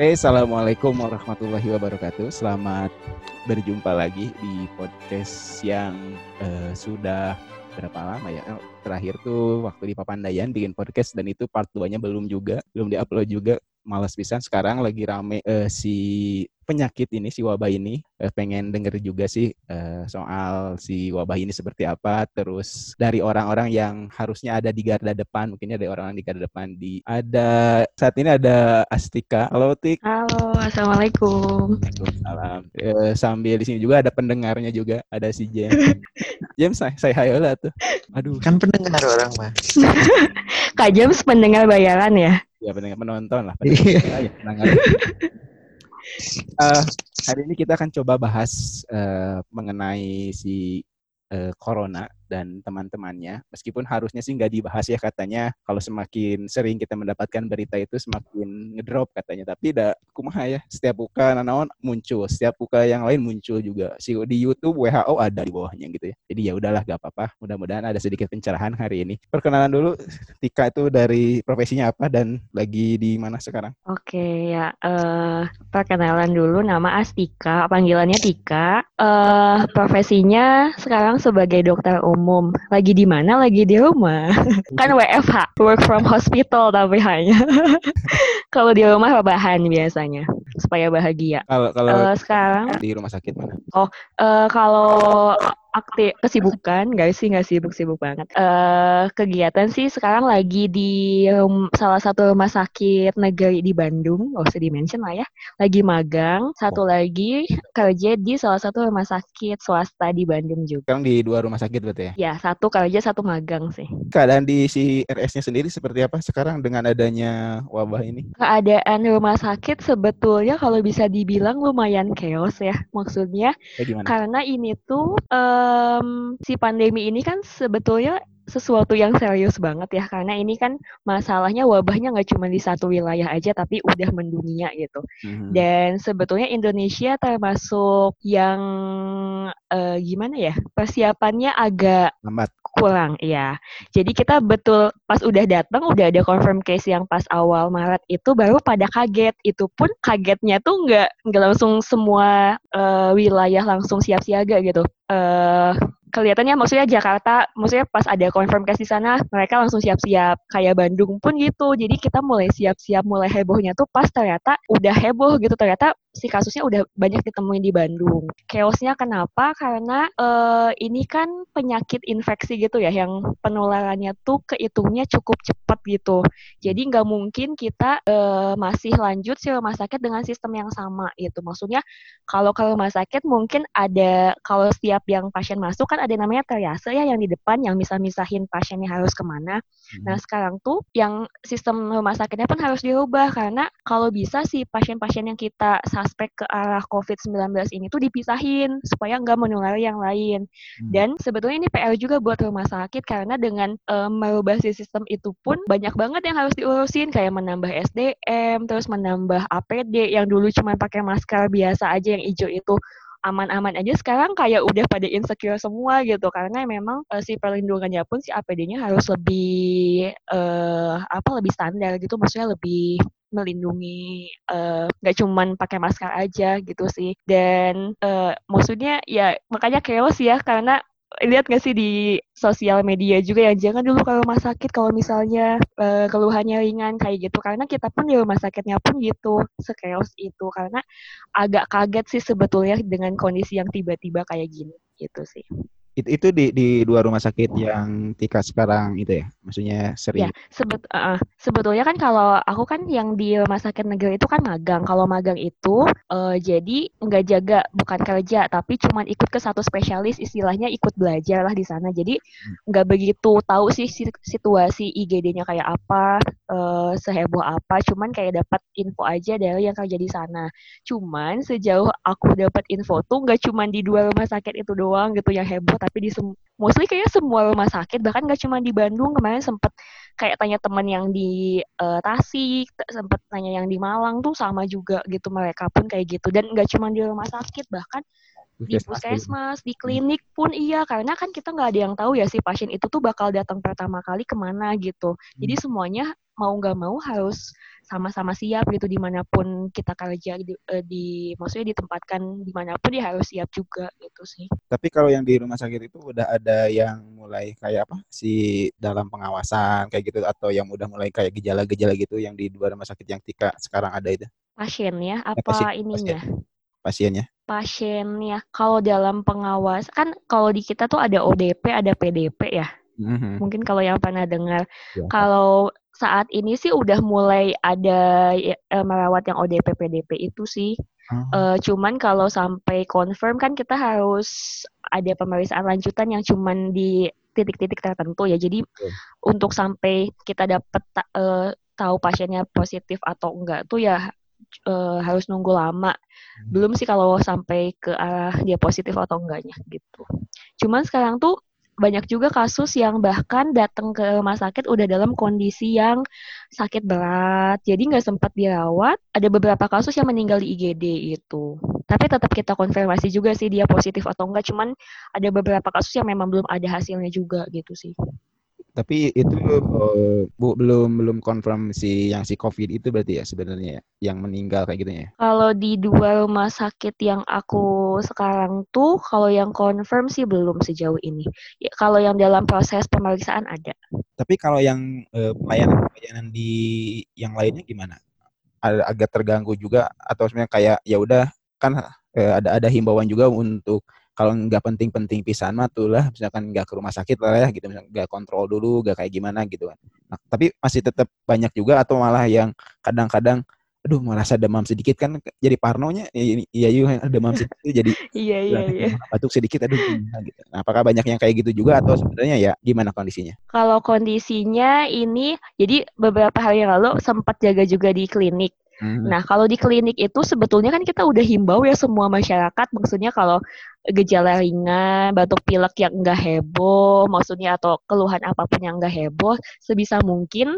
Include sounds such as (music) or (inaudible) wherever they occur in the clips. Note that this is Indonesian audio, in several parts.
Oke, Assalamualaikum warahmatullahi wabarakatuh. Selamat berjumpa lagi di podcast yang uh, sudah berapa lama ya? Terakhir tuh waktu di Papandayan bikin podcast dan itu part 2-nya belum juga, belum diupload juga. Malas bisa. Sekarang lagi rame uh, si penyakit ini, si wabah ini. Uh, pengen denger juga sih uh, soal si wabah ini seperti apa. Terus dari orang-orang yang harusnya ada di garda depan, mungkin ada orang-orang di garda depan. Di ada saat ini ada Astika. Halo Tik. Halo, assalamualaikum. Waalaikumsalam. Uh, sambil di sini juga ada pendengarnya juga, ada si James. (laughs) James, saya, saya hayola tuh. Aduh. Kan pendengar orang mah. (laughs) Kak James pendengar bayaran ya? Ya pendengar penonton lah. (laughs) Pendengar, ya, pendengar uh, hari ini kita akan coba bahas uh, mengenai si uh, corona dan teman-temannya. Meskipun harusnya sih nggak dibahas ya katanya. Kalau semakin sering kita mendapatkan berita itu semakin ngedrop katanya. Tapi dah kumaha ya. Setiap buka nanaon muncul. Setiap buka yang lain muncul juga. Si di YouTube WHO ada di bawahnya gitu ya. Jadi ya udahlah gak apa-apa. Mudah-mudahan ada sedikit pencerahan hari ini. Perkenalan dulu Tika itu dari profesinya apa dan lagi di mana sekarang? Oke ya. Uh, perkenalan dulu nama Astika. Panggilannya Tika. Uh, profesinya sekarang sebagai dokter umum umum. Lagi di mana? Lagi di rumah. (laughs) kan WFH, work from hospital tapi hanya. (laughs) kalau di rumah rebahan biasanya supaya bahagia. Kalau kalau uh, sekarang di rumah sakit mana? Oh, uh, kalau aktif kesibukan guys sih nggak sibuk-sibuk banget. Uh, kegiatan sih sekarang lagi di um, salah satu rumah sakit negeri di Bandung, gak usah dimention lah ya. Lagi magang, satu oh. lagi kerja di salah satu rumah sakit swasta di Bandung juga. Sekarang di dua rumah sakit berarti ya? Ya, satu kerja, satu magang sih. Keadaan di si RS-nya sendiri seperti apa sekarang dengan adanya wabah ini? Keadaan rumah sakit sebetulnya kalau bisa dibilang lumayan chaos ya. Maksudnya ya, karena ini tuh uh, um, si pandemi ini kan sebetulnya sesuatu yang serius banget ya karena ini kan masalahnya wabahnya nggak cuma di satu wilayah aja tapi udah mendunia gitu mm-hmm. dan sebetulnya Indonesia termasuk yang uh, gimana ya persiapannya agak lambat kurang ya jadi kita betul pas udah datang udah ada confirm case yang pas awal Maret itu baru pada kaget. Itu pun kagetnya tuh nggak nggak langsung semua uh, wilayah langsung siap siaga gitu. Uh, kelihatannya maksudnya Jakarta maksudnya pas ada confirm case di sana mereka langsung siap-siap kayak Bandung pun gitu jadi kita mulai siap-siap mulai hebohnya tuh pas ternyata udah heboh gitu ternyata si kasusnya udah banyak ditemuin di Bandung. Chaosnya kenapa? Karena uh, ini kan penyakit infeksi gitu ya, yang penularannya tuh kehitungnya cukup cepat gitu. Jadi nggak mungkin kita uh, masih lanjut si rumah sakit dengan sistem yang sama gitu. Maksudnya kalau ke rumah sakit mungkin ada kalau setiap yang pasien masuk kan ada namanya triase ya yang di depan yang bisa misahin pasiennya harus ke mana. Hmm. Nah sekarang tuh yang sistem rumah sakitnya pun harus dirubah karena kalau bisa si pasien-pasien yang kita suspek ke arah COVID-19 ini tuh dipisahin supaya nggak menulari yang lain. Hmm. Dan sebetulnya ini PR juga buat rumah sakit karena dengan um, merubah sistem itu pun banyak banget yang harus diurusin kayak menambah SDM, terus menambah APD yang dulu cuma pakai masker biasa aja yang hijau itu aman-aman aja sekarang kayak udah pada insecure semua gitu. Karena memang uh, si perlindungannya pun si APD-nya harus lebih uh, apa lebih standar gitu. Maksudnya lebih melindungi eh, nggak uh, cuman pakai masker aja gitu sih. Dan uh, maksudnya ya makanya chaos ya. Karena lihat gak sih di sosial media juga ya jangan dulu ke rumah sakit kalau misalnya uh, keluhannya ringan kayak gitu. Karena kita pun di rumah sakitnya pun gitu sekeos itu. Karena agak kaget sih sebetulnya dengan kondisi yang tiba-tiba kayak gini gitu sih itu, itu di di dua rumah sakit yang Tika sekarang itu ya? Maksudnya sering ya sebet uh, sebetulnya kan kalau aku kan yang di rumah sakit negeri itu kan magang. Kalau magang itu uh, jadi nggak jaga bukan kerja tapi cuma ikut ke satu spesialis istilahnya ikut belajar lah di sana. Jadi nggak begitu tahu sih situasi IGD-nya kayak apa uh, seheboh apa. Cuman kayak dapat info aja dari yang kerja di sana. Cuman sejauh aku dapat info tuh nggak cuma di dua rumah sakit itu doang gitu yang heboh tapi di mostly kayaknya semua rumah sakit bahkan gak cuma di Bandung kemarin sempet kayak tanya teman yang di uh, Tasik sempet tanya yang di Malang tuh sama juga gitu mereka pun kayak gitu dan gak cuma di rumah sakit bahkan di puskesmas, di klinik pun iya, karena kan kita nggak ada yang tahu ya si pasien itu tuh bakal datang pertama kali ke mana gitu. Jadi hmm. semuanya mau nggak mau harus sama-sama siap gitu di mana pun kita kerja di, eh, di maksudnya ditempatkan di mana pun dia harus siap juga gitu sih. Tapi kalau yang di rumah sakit itu udah ada yang mulai kayak apa si dalam pengawasan kayak gitu atau yang udah mulai kayak gejala-gejala gitu yang di dua rumah sakit yang tika sekarang ada itu? Pasiennya apa pasien, ininya? Pasien pasiennya? Pasiennya kalau dalam pengawas kan kalau di kita tuh ada ODP, ada PDP ya. Mm-hmm. Mungkin kalau yang pernah dengar. Ya. Kalau saat ini sih udah mulai ada e, merawat yang ODP PDP itu sih. Uh, cuman kalau sampai confirm kan kita harus ada pemeriksaan lanjutan yang cuman di titik-titik tertentu ya. Jadi uh. untuk sampai kita dapat uh, tahu pasiennya positif atau enggak tuh ya uh, harus nunggu lama. Hmm. Belum sih kalau sampai ke arah dia positif atau enggaknya gitu. Cuman sekarang tuh banyak juga kasus yang bahkan datang ke rumah sakit udah dalam kondisi yang sakit berat, jadi nggak sempat dirawat. Ada beberapa kasus yang meninggal di IGD itu. Tapi tetap kita konfirmasi juga sih dia positif atau enggak. Cuman ada beberapa kasus yang memang belum ada hasilnya juga gitu sih. Tapi itu uh, bu, belum belum confirm si yang si COVID itu berarti ya sebenarnya ya, yang meninggal kayak gitu ya? Kalau di dua rumah sakit yang aku sekarang tuh, kalau yang confirm sih belum sejauh ini. Ya, kalau yang dalam proses pemeriksaan ada. Tapi kalau yang uh, pelayanan pelayanan di yang lainnya gimana? Agak terganggu juga atau sebenarnya kayak ya udah kan uh, ada ada himbauan juga untuk kalau nggak penting-penting pisan mah tuh lah misalkan nggak ke rumah sakit lah ya gitu. Misalkan nggak kontrol dulu nggak kayak gimana gitu kan. Nah, tapi masih tetap banyak juga atau malah yang kadang-kadang aduh merasa demam sedikit kan jadi parnonya ya (laughs) iya iya demam sedikit jadi iya iya iya. batuk sedikit aduh gitu. Nah, apakah banyak yang kayak gitu juga atau sebenarnya ya gimana kondisinya? Kalau kondisinya ini jadi beberapa hari yang lalu sempat jaga juga di klinik Hmm. Nah, kalau di klinik itu sebetulnya kan kita udah himbau ya semua masyarakat, maksudnya kalau gejala ringan, batuk pilek yang enggak heboh, maksudnya atau keluhan apa pun yang enggak heboh, sebisa mungkin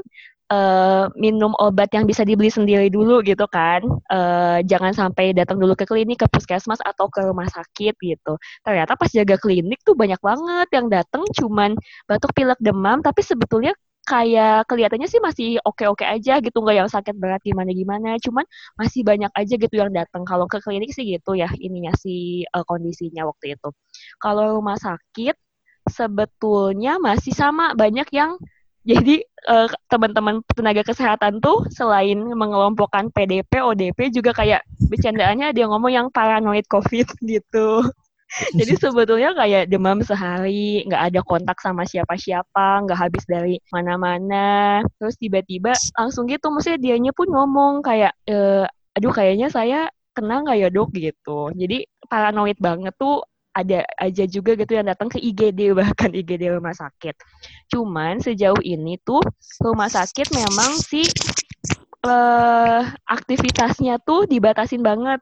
uh, minum obat yang bisa dibeli sendiri dulu gitu kan. Uh, jangan sampai datang dulu ke klinik, ke puskesmas atau ke rumah sakit gitu. Ternyata pas jaga klinik tuh banyak banget yang datang cuman batuk pilek demam, tapi sebetulnya kayak kelihatannya sih masih oke-oke aja gitu nggak yang sakit berat gimana gimana cuman masih banyak aja gitu yang datang kalau ke klinik sih gitu ya ininya si uh, kondisinya waktu itu kalau rumah sakit sebetulnya masih sama banyak yang (laughs) jadi uh, teman-teman tenaga kesehatan tuh selain mengelompokkan PDP, ODP juga kayak bercandaannya dia ngomong yang paranoid COVID (laughs) gitu. (laughs) Jadi sebetulnya kayak demam sehari, nggak ada kontak sama siapa-siapa, nggak habis dari mana-mana. Terus tiba-tiba langsung gitu, maksudnya dianya pun ngomong kayak, e, aduh kayaknya saya kena nggak ya dok gitu. Jadi paranoid banget tuh ada aja juga gitu yang datang ke IGD (laughs) bahkan IGD rumah sakit. Cuman sejauh ini tuh rumah sakit memang sih uh, aktivitasnya tuh dibatasin banget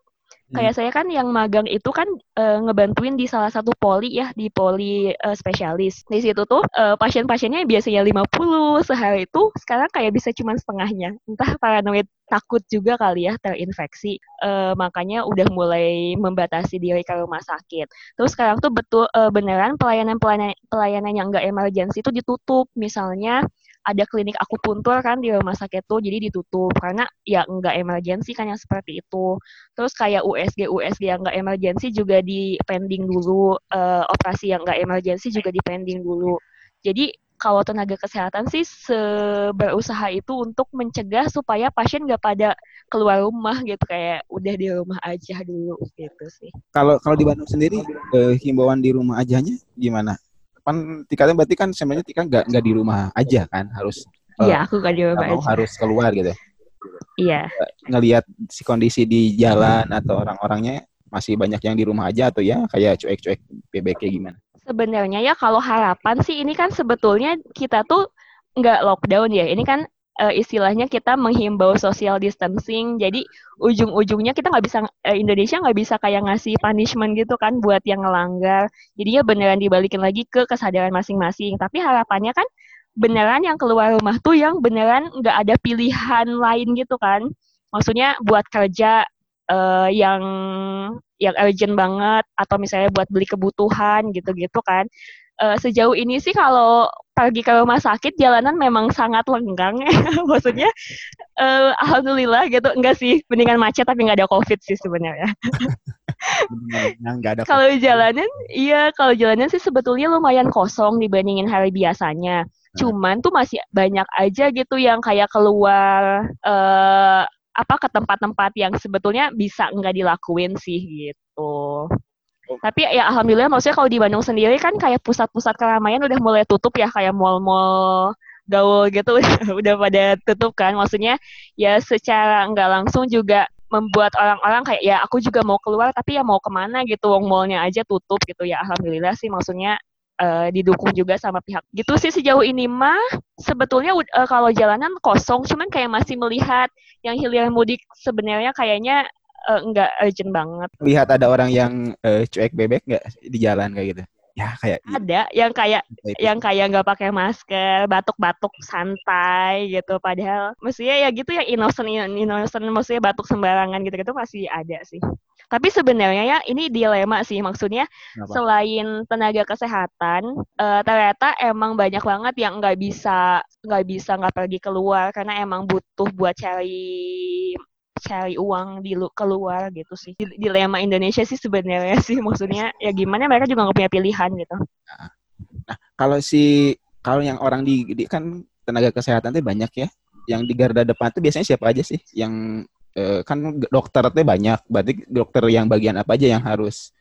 Kayak hmm. saya kan yang magang itu kan uh, ngebantuin di salah satu poli ya, di poli uh, spesialis. Di situ tuh uh, pasien-pasiennya biasanya 50 sehari itu sekarang kayak bisa cuma setengahnya. Entah paranoid takut juga kali ya terinfeksi. Uh, makanya udah mulai membatasi diri ke rumah sakit. Terus sekarang tuh betul uh, beneran pelayanan-pelayanan pelayanan yang enggak emergensi itu ditutup. Misalnya ada klinik akupuntur kan di rumah sakit tuh jadi ditutup. Karena ya nggak emergensi kan yang seperti itu. Terus kayak USG USG yang nggak emergensi juga di pending dulu. Uh, operasi yang nggak emergensi juga di pending dulu. Jadi kalau tenaga kesehatan sih berusaha itu untuk mencegah supaya pasien nggak pada keluar rumah gitu. Kayak udah di rumah aja dulu gitu sih. Kalau kalau di Bandung sendiri eh, himbauan di rumah ajanya gimana? Kan Tika berarti kan sebenarnya Tika nggak nggak di rumah aja kan harus Iya, uh, aku nggak di rumah aja. harus keluar gitu. Iya. Ngelihat si kondisi di jalan atau orang-orangnya masih banyak yang di rumah aja atau ya kayak cuek-cuek PBK gimana? Sebenarnya ya kalau harapan sih ini kan sebetulnya kita tuh nggak lockdown ya. Ini kan uh, istilahnya kita menghimbau social distancing. Jadi ujung-ujungnya kita nggak bisa uh, Indonesia nggak bisa kayak ngasih punishment gitu kan buat yang ngelanggar. Jadinya beneran dibalikin lagi ke kesadaran masing-masing. Tapi harapannya kan beneran yang keluar rumah tuh yang beneran nggak ada pilihan lain gitu kan. Maksudnya buat kerja uh, yang yang urgent banget atau misalnya buat beli kebutuhan gitu-gitu kan. Uh, sejauh ini sih kalau pergi ke rumah sakit jalanan memang sangat lenggang ya. (laughs) Maksudnya uh, alhamdulillah gitu. Enggak sih, mendingan macet tapi nggak ada covid sih sebenarnya. kalau jalanan, iya kalau jalanan sih sebetulnya lumayan kosong dibandingin hari biasanya. Nah. Cuman tuh masih banyak aja gitu yang kayak keluar uh, apa ke tempat-tempat yang sebetulnya bisa nggak dilakuin sih gitu. Tapi ya alhamdulillah maksudnya kalau di Bandung sendiri kan kayak pusat-pusat keramaian udah mulai tutup ya kayak mall-mall gaul gitu (laughs) udah pada tutup kan. Maksudnya ya secara nggak langsung juga membuat orang-orang kayak ya aku juga mau keluar tapi ya mau ke mana gitu wong mallnya aja tutup gitu ya alhamdulillah sih maksudnya uh, didukung juga sama pihak gitu sih sejauh ini mah sebetulnya uh, kalau jalanan kosong cuman kayak masih melihat yang hilir mudik sebenarnya kayaknya uh, nggak urgent banget. Lihat ada orang yang uh, cuek bebek nggak di jalan kayak gitu? Ya kayak ada yang kayak itu. yang kayak nggak pakai masker, batuk-batuk santai gitu. Padahal mestinya ya gitu ya innocent innocent maksudnya batuk sembarangan gitu-gitu masih ada sih. Tapi sebenarnya ya ini dilema sih maksudnya Kenapa? selain tenaga kesehatan uh, ternyata emang banyak banget yang nggak bisa nggak bisa nggak pergi keluar karena emang butuh buat cari cari uang di keluar gitu sih. Dilema Indonesia sih sebenarnya sih (laughs) maksudnya ya gimana mereka juga nggak punya pilihan gitu. Nah, nah kalau si kalau yang orang di, di kan tenaga kesehatan tuh banyak ya. Yang di garda depan tuh biasanya siapa aja sih? Yang eh, kan dokter tuh banyak. Berarti dokter yang bagian apa aja yang harus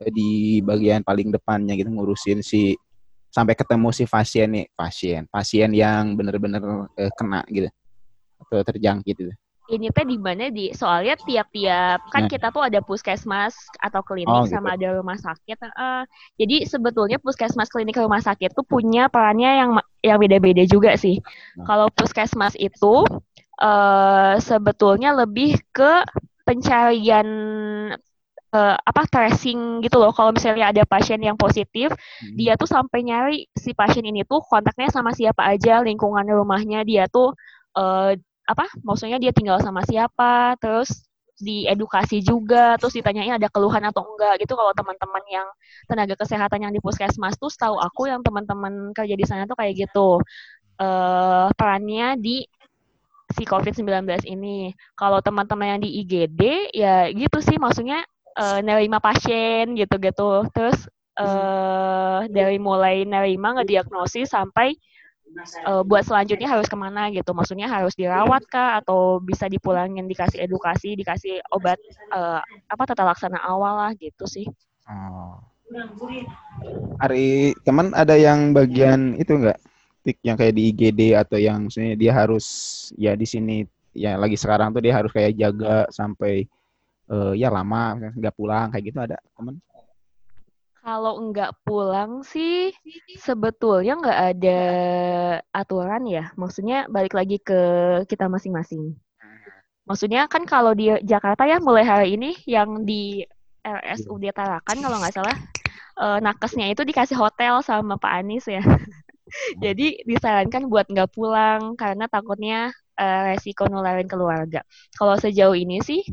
eh, di bagian paling depannya gitu ngurusin si sampai ketemu si pasien nih pasien pasien yang benar-benar eh, kena gitu atau terjangkit gitu ini teh di mana di soalnya tiap-tiap kan nah. kita tuh ada puskesmas atau klinik oh, gitu. sama ada rumah sakit. Uh, jadi sebetulnya puskesmas klinik rumah sakit tuh punya perannya yang yang beda-beda juga sih. Nah. Kalau puskesmas itu uh, sebetulnya lebih ke pencarian uh, apa tracing gitu loh. Kalau misalnya ada pasien yang positif, hmm. dia tuh sampai nyari si pasien ini tuh kontaknya sama siapa aja, lingkungan rumahnya dia tuh uh, apa maksudnya dia tinggal sama siapa terus diedukasi juga terus ditanyain ada keluhan atau enggak gitu kalau teman-teman yang tenaga kesehatan yang di puskesmas tuh tahu aku yang teman-teman kerja di sana tuh kayak gitu uh, perannya di si COVID-19 ini. Kalau teman-teman yang di IGD ya gitu sih maksudnya uh, nerima pasien gitu-gitu. Terus uh, dari mulai nerima ngediagnosis sampai uh, buat selanjutnya harus ke mana gitu? Maksudnya harus dirawat kah? Atau bisa dipulangin dikasih edukasi dikasih obat uh, apa tata laksana awal lah gitu sih. Oh. hari teman ada yang bagian itu enggak tik yang kayak di IGD atau yang maksudnya dia harus ya di sini ya lagi sekarang tuh dia harus kayak jaga sampai uh, ya lama nggak pulang kayak gitu ada teman kalau nggak pulang sih sebetulnya nggak ada aturan ya. Maksudnya balik lagi ke kita masing-masing. Maksudnya kan kalau di Jakarta ya mulai hari ini yang di RSUD Tarakan kalau nggak salah eh, nakesnya itu dikasih hotel sama Pak Anies ya. (laughs) Jadi disarankan buat nggak pulang karena takutnya uh, resiko nularin keluarga. Kalau sejauh ini sih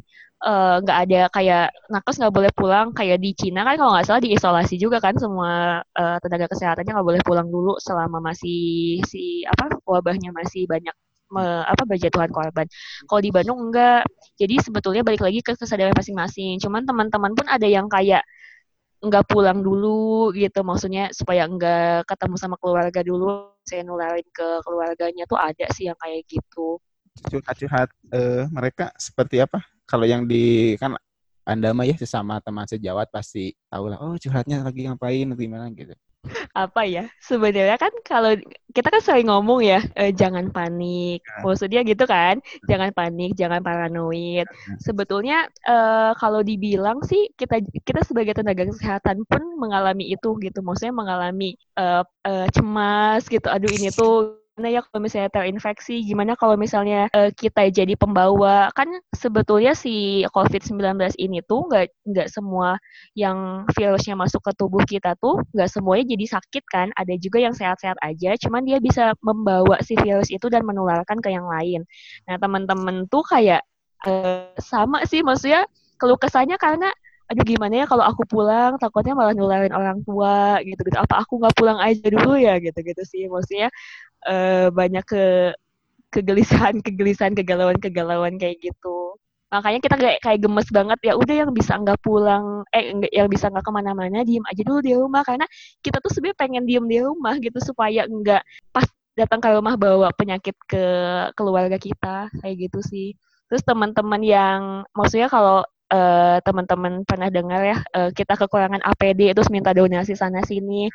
nggak uh, ada kayak nakes nggak boleh pulang kayak di Cina kan kalau nggak salah diisolasi juga kan semua uh, tenaga kesehatannya nggak boleh pulang dulu selama masih si apa wabahnya masih banyak me, apa berjatuhan korban. Kalau di Bandung enggak. Jadi sebetulnya balik lagi ke kesadaran masing-masing. Cuman teman-teman pun ada yang kayak nggak pulang dulu gitu maksudnya supaya nggak ketemu sama keluarga dulu saya nularin ke keluarganya tuh ada sih yang kayak gitu curhat-curhat uh, mereka seperti apa kalau yang di kan anda mah ya sesama teman sejawat pasti tahu lah oh curhatnya lagi ngapain atau gimana? gitu. Apa ya? Sebenarnya kan kalau kita kan sering ngomong ya eh, jangan panik. Ya. maksudnya gitu kan? Jangan panik jangan paranoid. Ya. sebetulnya eh, kalau dibilang sih kita kita sebagai tenaga kesehatan pun mengalami itu gitu. Maksudnya mengalami eh, eh, cemas gitu. Aduh ini tuh gimana ya kalau misalnya terinfeksi, gimana kalau misalnya uh, kita jadi pembawa. Kan sebetulnya si COVID-19 ini tuh nggak nggak semua yang virusnya masuk ke tubuh kita tuh nggak semuanya jadi sakit kan. Ada juga yang sehat-sehat aja, cuman dia bisa membawa si virus itu dan menularkan ke yang lain. Nah teman-teman tuh kayak uh, sama sih maksudnya keluh kesahnya karena aduh gimana ya kalau aku pulang? Takutnya malah nularin orang tua gitu gitu. Apa aku nggak pulang aja dulu ya? Gitu gitu sih. Maksudnya uh, banyak ke kegelisahan kegelisahan kegalauan kegalauan kayak gitu. Makanya kita kayak kayak gemes banget ya udah yang bisa nggak pulang eh yang bisa nggak ke mana-mana diem aja dulu di rumah. Karena kita tuh sebenarnya pengen diem di rumah gitu supaya nggak pas datang ke rumah bawa penyakit ke keluarga kita kayak gitu sih. Terus teman-teman yang maksudnya kalau uh, teman-teman pernah dengar ya uh, kita kekurangan APD terus minta donasi sana sini.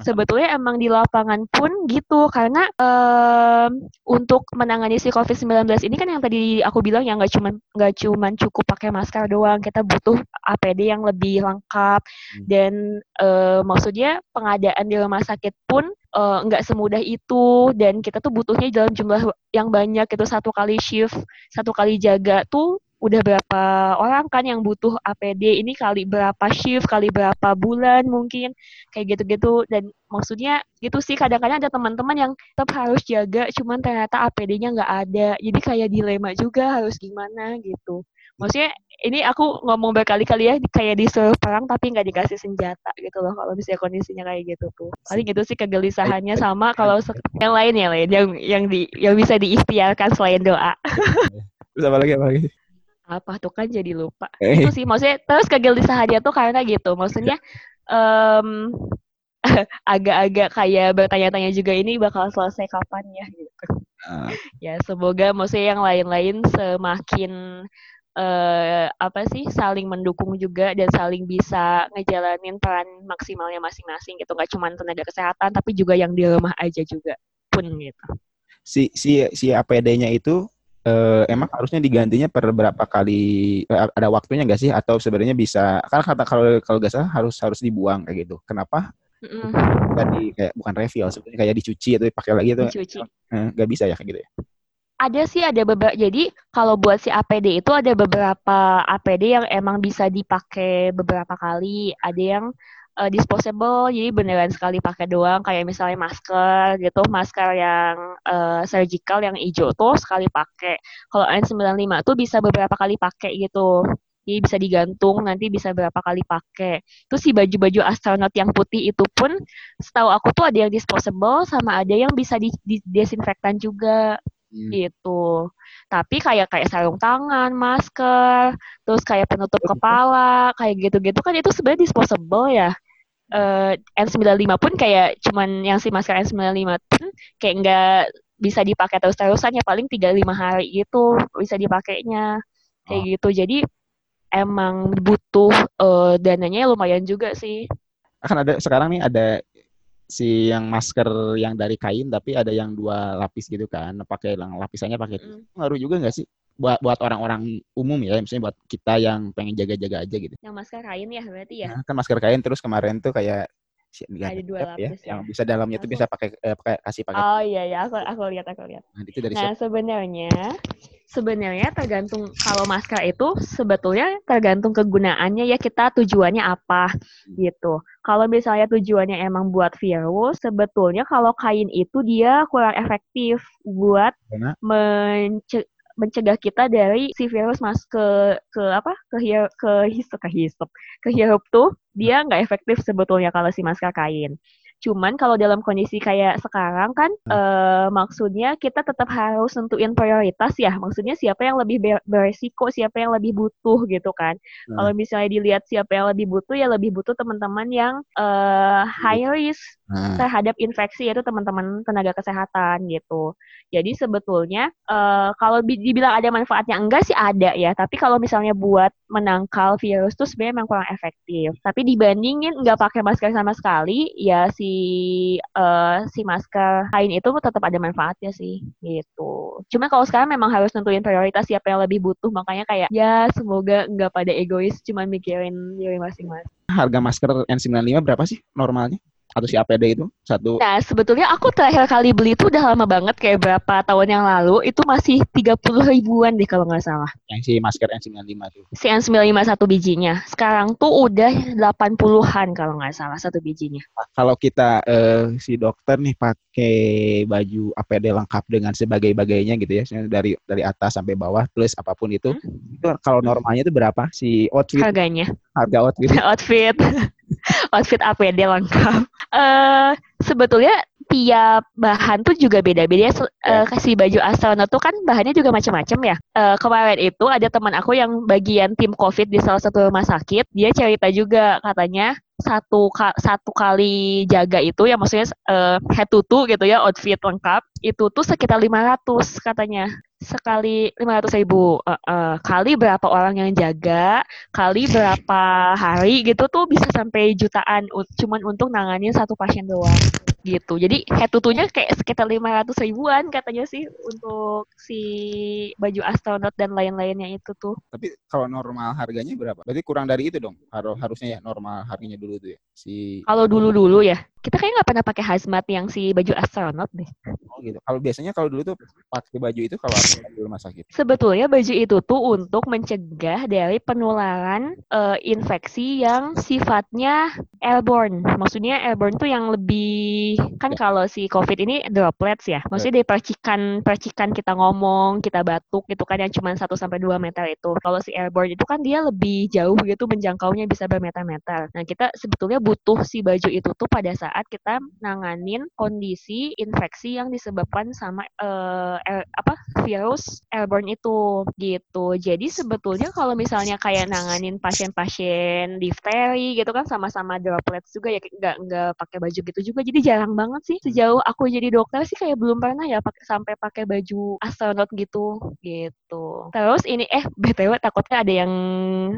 Sebetulnya emang di lapangan pun gitu karena uh, untuk menangani si COVID-19 ini kan yang tadi aku bilang ya nggak cuma nggak cuma cukup pakai masker doang, kita butuh APD yang lebih lengkap hmm. dan uh, maksudnya pengadaan di rumah sakit pun nggak uh, semudah itu dan kita tuh butuhnya dalam jumlah yang banyak itu satu kali shift satu kali jaga tuh udah berapa orang kan yang butuh APD ini kali berapa shift kali berapa bulan mungkin? Kayak gitu-gitu. Dan maksudnya gitu sih kadang-kadang ada teman-teman yang tetap harus jaga cuman ternyata APD-nya nggak ada. Jadi kayak dilema juga harus gimana gitu. Maksudnya ini aku ngomong berkali-kali ya kayak disuruh perang tapi nggak dikasih senjata gitu loh kalau misalnya kondisinya kayak gitu tuh. Paling itu sih kegelisahannya sama kalau yang lain ya lain yang yang di yang bisa diikhtiarkan selain doa. Terus apa lagi apa lagi apa tuh kan jadi lupa. Eh. itu sih maksudnya terus kegelisahan dia tuh karena gitu. Maksudnya um, (laughs) agak-agak kayak bertanya-tanya juga ini bakal selesai kapan ya gitu. Uh. ya semoga maksudnya yang lain-lain semakin uh, apa sih saling mendukung juga dan saling bisa ngejalanin peran maksimalnya masing-masing gitu. Nggak cuma tenaga kesehatan tapi juga yang di rumah aja juga pun gitu. Si si si APD-nya itu uh, emang harusnya digantinya per berapa kali uh, ada waktunya nggak sih? Atau sebenarnya bisa karena kata kalau kalau nggak salah harus harus dibuang kayak gitu. Kenapa? Mm. tadi kayak bukan refill sebenarnya kayak dicuci atau dipakai lagi itu eh, nggak uh, bisa ya kayak gitu ya? Ada sih ada beberapa jadi kalau buat si APD itu ada beberapa APD yang emang bisa dipakai beberapa kali. Ada yang uh, disposable jadi beneran sekali pakai doang kayak misalnya masker gitu masker yang uh, surgical yang hijau tuh sekali pakai. Kalau N95 tuh bisa beberapa kali pakai gitu. Jadi bisa digantung nanti bisa berapa kali pakai. Terus si baju-baju astronot yang putih itu pun setahu aku tuh ada yang disposable sama ada yang bisa di, di desinfektan juga hmm. gitu. Tapi kayak kayak sarung tangan masker terus kayak penutup kepala kayak gitu-gitu. Kan itu sebenarnya disposable ya. Uh, N95 pun kayak cuman yang si masker N95 pun kayak nggak bisa dipakai terus-terusan ya. Paling 3-5 hari gitu bisa dipakainya. Kayak oh. gitu. Jadi emang butuh uh, dananya lumayan juga sih. Akan ada sekarang nih ada si yang masker yang dari kain tapi ada yang dua lapis gitu kan pakai lapisannya pakai mm. ngaruh juga nggak sih? Buat buat orang-orang umum ya misalnya buat kita yang pengen jaga-jaga aja gitu. Yang masker kain ya berarti ya? Nah, kan masker kain terus kemarin tuh kayak ada dua ya, ya, yang bisa dalamnya tuh bisa pakai eh, pakai kasih pakai oh iya ya aku aku lihat aku lihat. Nah, itu dari nah sebenarnya sebenarnya tergantung kalau masker itu sebetulnya tergantung kegunaannya ya kita tujuannya apa hmm. gitu. Kalau misalnya tujuannya emang buat virus sebetulnya kalau kain itu dia kurang efektif buat mence mencegah kita dari si virus masuk ke ke apa? Ke hirup ke hisap ke hisap ke hirup tuh dia nggak efektif sebetulnya kalau si masker kain. Cuman kalau dalam kondisi kayak sekarang kan hmm. uh, maksudnya kita tetap harus nentuin prioritas ya. Maksudnya siapa yang lebih beresiko, siapa yang lebih butuh gitu kan. Hmm. Kalau misalnya dilihat siapa yang lebih butuh ya lebih butuh teman-teman yang uh, high risk hmm. terhadap infeksi yaitu teman-teman tenaga kesehatan gitu. Jadi sebetulnya uh, kalau dibilang ada manfaatnya enggak sih ada ya. Tapi kalau misalnya buat menangkal virus tuh sebenarnya memang kurang efektif. Tapi dibandingin nggak pakai masker sama sekali ya si uh, si masker kain itu tetap ada manfaatnya sih gitu. Cuma kalau sekarang memang harus nentuin prioritas siapa yang lebih butuh makanya kayak ya semoga nggak pada egois cuma mikirin diri masing-masing. Harga masker N95 berapa sih normalnya? Atau si APD itu satu. Nah sebetulnya aku terakhir kali beli itu udah lama banget kayak berapa tahun yang lalu. Itu masih tiga puluh ribuan deh kalau nggak salah. Yang si masker N95 itu si N95 satu bijinya. Sekarang tuh udah delapan puluhan kalau nggak salah satu bijinya. Kalau kita uh, si dokter nih pakai baju APD lengkap dengan sebagai-bagainya gitu ya dari dari atas sampai bawah plus apa pun itu hmm? itu kalau normalnya itu berapa? Si outfit? Harganya harga (laughs) outfit. outfit outfit APD lengkap. Eh sebetulnya tiap bahan tuh juga beda-beda. Eh, kasih baju astronot tuh kan bahannya juga macam-macam ya. Eh, kemarin itu ada teman aku yang bagian tim COVID di salah satu rumah sakit. Dia cerita juga katanya satu ka- satu kali jaga itu ya maksudnya eh, head to toe gitu ya outfit lengkap itu tuh sekitar 500 katanya sekali 500 ribu. Eh, eh, kali berapa orang yang jaga kali berapa hari gitu tuh bisa sampai jutaan cuman untuk nanganin satu pasien doang gitu jadi head to toe-nya kayak sekitar 500 ribuan katanya sih untuk si baju astronot dan lain-lainnya itu tuh Tapi kalau normal harganya berapa? Berarti kurang dari itu dong. Harus harusnya ya normal harganya dulu tuh ya. Si kalau dulu-dulu ya kita kayak nggak pernah pakai hazmat yang si baju astronot deh oh gitu. Kalau biasanya kalau dulu tuh pakai baju itu kalau di rumah sakit. sebetulnya baju itu tuh untuk mencegah dari penularan eh, infeksi yang sifatnya airborne. Maksudnya airborne tuh yang lebih be kan kalau si COVID ini droplets ya. Maksudnya dari percikan percikan kita ngomong, kita batuk gitu kan yang cuma 1 sampai 2 meter itu. Kalau si airborne itu kan dia lebih jauh gitu menjangkaunya bisa bermeter-meter. Nah, kita sebetulnya butuh si baju itu tuh pada saat kita nanganin kondisi infeksi yang disebabkan sama eh, air- apa virus airborne itu gitu. Jadi sebetulnya kalau misalnya kayak nanganin pasien-pasien difteri gitu kan sama-sama droplets juga ya nggak nggak pakai baju gitu juga. Jadi jarang banget sih. Sejauh aku jadi dokter sih kayak belum pernah ya pakai sampai pakai baju astronot gitu. Gitu. Terus ini eh btw takutnya ada yang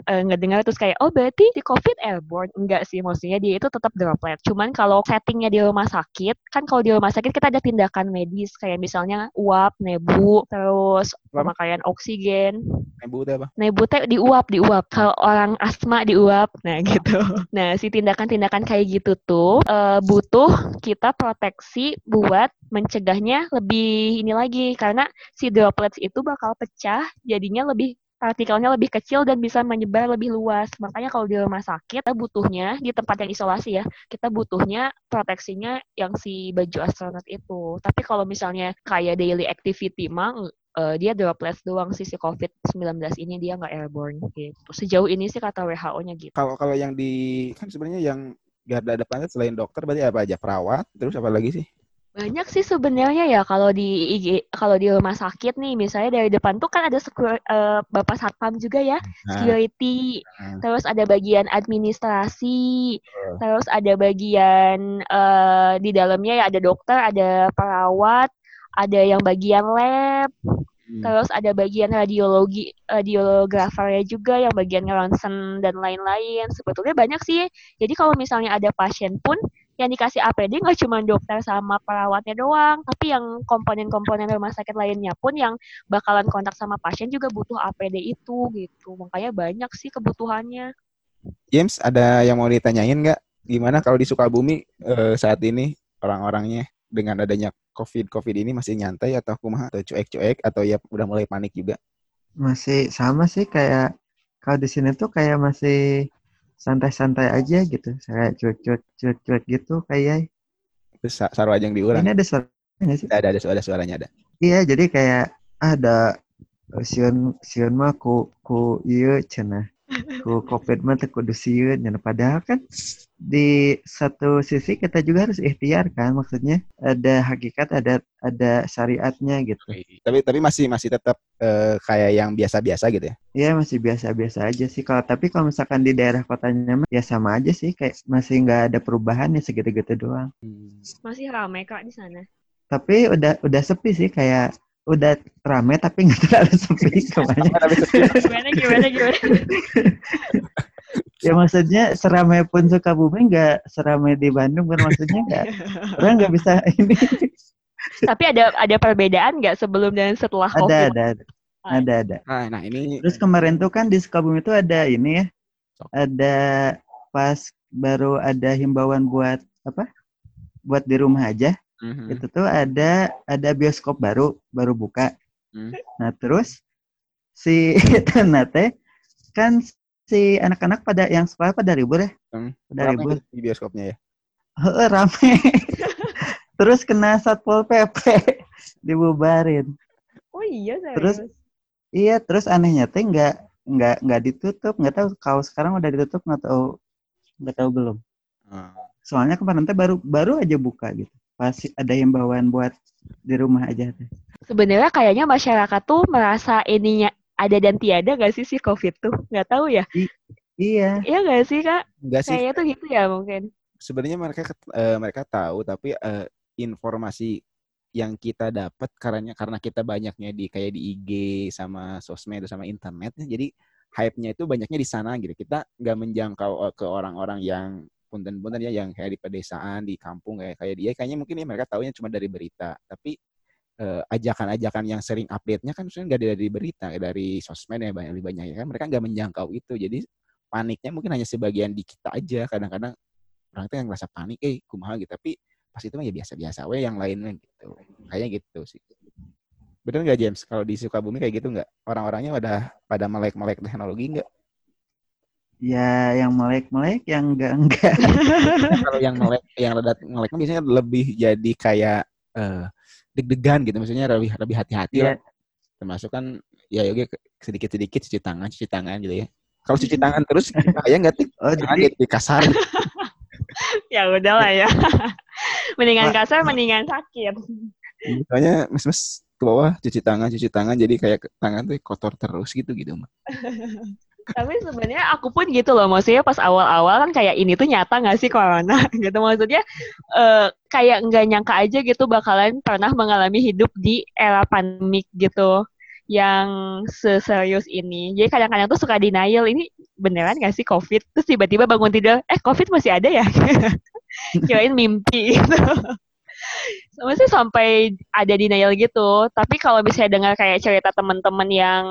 eh, ngedengar terus kayak oh berarti di covid airborne? Enggak sih maksudnya dia itu tetap droplet. Cuman kalau settingnya di rumah sakit kan kalau di rumah sakit kita ada tindakan medis kayak misalnya uap, nebu, terus pemakaian oksigen, Ibu itu apa? nebu teh diuap diuap. Kalau orang asma diuap. Nah gitu. Nah si tindakan-tindakan kayak gitu tuh eh, butuh kita proteksi buat mencegahnya lebih ini lagi karena si droplets itu bakal pecah jadinya lebih partikelnya lebih kecil dan bisa menyebar lebih luas. Makanya kalau di rumah sakit kita butuhnya di tempat yang isolasi ya, kita butuhnya proteksinya yang si baju astronot itu. Tapi kalau misalnya kayak daily activity mah eh, dia droplets doang sih si COVID-19 ini dia nggak airborne gitu. Sejauh ini sih kata WHO-nya gitu. Kalau kalau yang di kan sebenarnya yang garda depan itu selain dokter berarti apa aja? Perawat, terus apa lagi sih? Banyak sih sebenarnya ya kalau di IG, kalau di rumah sakit nih misalnya dari depan tuh kan ada sekur, eh, Bapak Satpam juga ya, Nah, security, nah. terus ada bagian administrasi, Betul. terus ada bagian eh, di dalamnya ya ada dokter, ada perawat, ada yang bagian lab, Hmm. terus ada bagian radiologi, radiografernya juga yang bagian ronsen dan lain-lain. Sebetulnya banyak sih. Jadi kalau misalnya ada pasien pun yang dikasih APD nggak cuma dokter sama perawatnya doang, tapi yang komponen-komponen rumah sakit lainnya pun yang bakalan kontak sama pasien juga butuh APD itu gitu. Makanya banyak sih kebutuhannya. James, ada yang mau ditanyain nggak? Gimana kalau di Sukabumi eh, saat ini orang-orangnya dengan adanya COVID-COVID ini masih nyantai atau kumaha atau cuek-cuek atau ya udah mulai panik juga? Masih sama sih kayak kalau di sini tuh kayak masih santai-santai aja gitu. Kayak cuek-cuek cuek-cuek gitu kayak Terus sa- sarwajang diulang. ini ada suara nggak sih? Ada, ada, ada suaranya ada. Iya, jadi kayak ada eh, sieun sieun mah ku ku ieu cenah. Ku Covid mah kudu sieun cenah. Padahal kan di satu sisi kita juga harus ikhtiar kan maksudnya ada hakikat ada ada syariatnya gitu. Tapi tapi masih masih tetap eh, kayak yang biasa-biasa gitu ya. Iya masih biasa-biasa aja sih. Kalau tapi kalau misalkan di daerah kotanya mah ya sama aja sih kayak masih nggak ada perubahan ya segitu-gitu doang. Hmm. Masih ramai kak di sana. Tapi udah udah sepi sih kayak udah rame tapi nggak terlalu (laughs) sepi ke mana. Gimana gimana gimana? ya maksudnya seramai pun Sukabumi nggak seramai di Bandung kan maksudnya nggak (laughs) orang nggak bisa ini. Tapi ada ada perbedaan nggak sebelum dan setelah ada COVID? ada ada ada ada. Nah, nah ini Terus kemarin tuh kan di Sukabumi tuh ada ini ya ada pas baru ada himbauan buat apa? Buat di rumah aja. Mhm. itu tuh ada ada bioskop baru baru buka. Hmm. Nah terus si (laughs) Ternate kan si anak-anak pada yang sekolah pada ribut ya, Hmm. pada Rame ribut, di bioskopnya ya. Heeh, rame. (laughs) terus kena satpol pp dibubarin. Oh iya serius. Terus- Iya terus anehnya teh nggak nggak nggak ditutup nggak tahu kalau sekarang udah ditutup nggak tahu nggak tahu belum Hmm. soalnya kemarin teh baru baru aja buka gitu pasti ada himbauan buat di rumah aja Sebenarnya kayaknya masyarakat tuh merasa ininya ada dan tiada gak sih si COVID tuh? Nggak tahu ya. iya Iya gak sih kak? Enggak sih. Kayaknya tuh gitu ya mungkin. Sebenarnya mereka eh, mereka tahu tapi eh, informasi yang kita dapat karena karena kita banyaknya di kayak di IG sama sosmed sama internet jadi hype-nya itu banyaknya di sana gitu. Kita nggak menjangkau eh, ke orang-orang yang punten-punten ya yang kayak di pedesaan, di kampung kayak kayak dia kayaknya mungkin ya mereka taunya cuma dari berita. Tapi eh, ajakan-ajakan yang sering update-nya kan sebenarnya nggak dari berita, dari sosmed ya banyak lebih banyak ya kan mereka nggak menjangkau itu. Jadi paniknya mungkin hanya sebagian di kita aja. Kadang-kadang orang itu yang ngerasa panik, eh kumaha gitu. Tapi pas itu mah ya biasa-biasa we yang lainnya gitu. Kayaknya gitu sih. Bener nggak James? Kalau di Sukabumi kayak gitu nggak? Orang-orangnya pada pada melek-melek teknologi nggak? Ya yang melek-melek yang enggak enggak (laughs) Kalau yang melek, yang rada meleknya biasanya lebih jadi kayak eh, deg-degan gitu. Maksudnya lebih lebih hati-hati lah. Iya. Termasuk kan ya yoga sedikit-sedikit cuci tangan, cuci tangan gitu ya. Kalau cuci tangan (laughs) terus bahaya nggak tik? oh jadi jadi kasar. (laughs) ya udahlah ya. mendingan kasar, mendingan sakit. Soalnya mes-mes ke bawah cuci tangan, cuci tangan jadi kayak tangan tuh kotor terus gitu gitu mah. Tapi sebenarnya aku pun gitu loh, maksudnya pas awal-awal kan kayak ini tuh nyata nggak sih corona (laughs) gitu. Maksudnya eh, kayak nggak nyangka aja gitu bakalan pernah mengalami hidup di era pandemik gitu yang seserius ini. Jadi kadang-kadang tuh suka denial, ini beneran nggak sih COVID? Terus tiba-tiba bangun tidur, eh COVID masih ada ya? (laughs) Kirain mimpi gitu. (laughs) Sama sih sampai ada denial gitu. Tapi kalau misalnya dengar kayak cerita teman-teman yang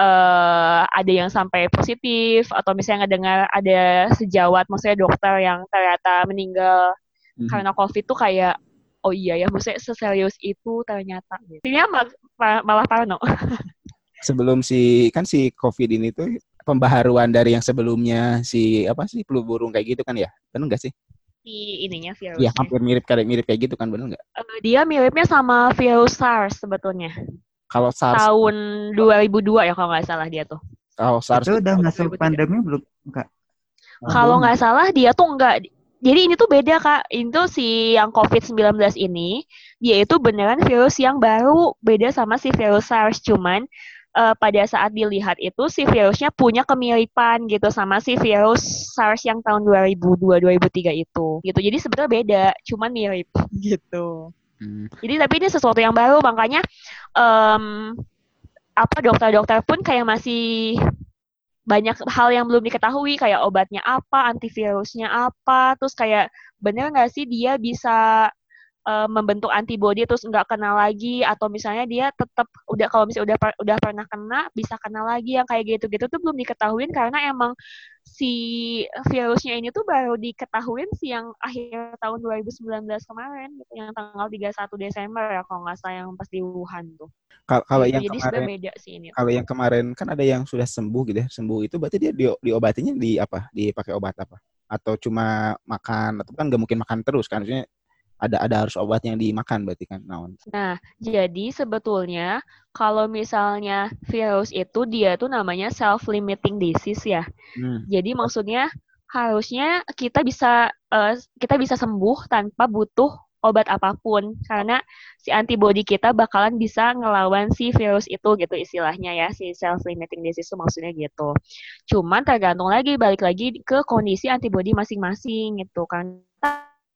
eh ada yang sampai positif atau misalnya ngedengar ada sejawat maksudnya dokter yang ternyata meninggal Mhm. karena covid tuh kayak oh iya ya maksudnya seserius itu ternyata gitu. Ini mal- ma- malah parno. (laughs) sebelum si kan si COVID ini tuh pembaharuan dari yang sebelumnya si apa sih flu burung kayak gitu kan ya? Benar nggak sih? si ininya Iya virusnya. hampir mirip kayak mirip kayak gitu kan benar nggak? Eh, dia miripnya sama virus SARS sebetulnya. Kalau SARS Tahun 2002 ya kalau nggak salah dia tuh. kalau SARS itu udah masuk 2003. pandemi belum enggak Kalau nggak salah dia tuh nggak jadi ini tuh beda kak, itu si yang COVID-19 ini, dia itu beneran virus yang baru, beda sama si virus SARS, cuman eh, pada saat dilihat itu si virusnya punya kemiripan gitu sama si virus SARS yang tahun 2002-2003 itu, gitu. Jadi sebenarnya beda, cuman mirip gitu. Hmm, Jadi tapi ini sesuatu yang baru, makanya em, apa dokter-dokter pun kayak masih banyak hal yang belum diketahui kayak obatnya apa, antivirusnya apa, terus kayak bener nggak sih dia bisa eh, membentuk antibody terus nggak kena lagi atau misalnya dia tetap udah kalau misalnya udah udah pernah kena bisa kena lagi yang kayak gitu-gitu tuh belum diketahuin karena emang si virusnya ini tuh baru diketahuin sih yang akhir tahun 2019 kemarin gitu, yang tanggal 31 Desember ya kalau nggak salah yang pas di Wuhan tuh. Kal- kalau Gitu, yang Jadi kemarin beda sih ini. kalau yang kemarin kan ada yang sudah sembuh gitu ya sembuh itu berarti dia di, diobatinya di apa dipakai obat apa atau cuma makan atau kan nggak mungkin makan terus kan maksudnya ada ada harus obat yang dimakan berarti kan naon Nah, jadi sebetulnya kalau misalnya virus itu dia tuh namanya self-limiting disease ya. Hmm. Jadi maksudnya harusnya kita bisa eh, kita bisa sembuh tanpa butuh obat apa pun karena si antibody kita bakalan bisa ngelawan si virus itu gitu istilahnya ya si self-limiting disease itu maksudnya gitu. Cuman tergantung lagi balik lagi ke kondisi antibody masing-masing gitu kan.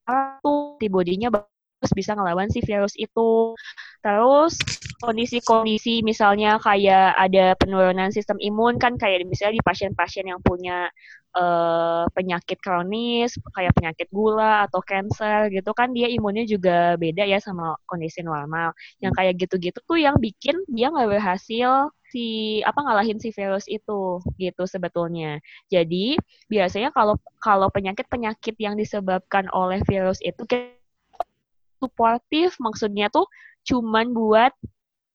Tuh antibodinya bagus bisa ngelawan si virus itu. Terus kondisi-kondisi misalnya kayak ada penurunan sistem imun kan kayak misalnya di pasien-pasien yang punya eh, penyakit kronis kayak penyakit gula atau cancer gitu kan dia imunnya juga beda ya sama kondisi normal. Yang kayak gitu-gitu tuh yang bikin dia nggak berhasil si apa ngalahin si virus itu gitu sebetulnya. Jadi biasanya kalau kalau penyakit-penyakit yang disebabkan oleh virus itu kita suportif maksudnya tuh cuman buat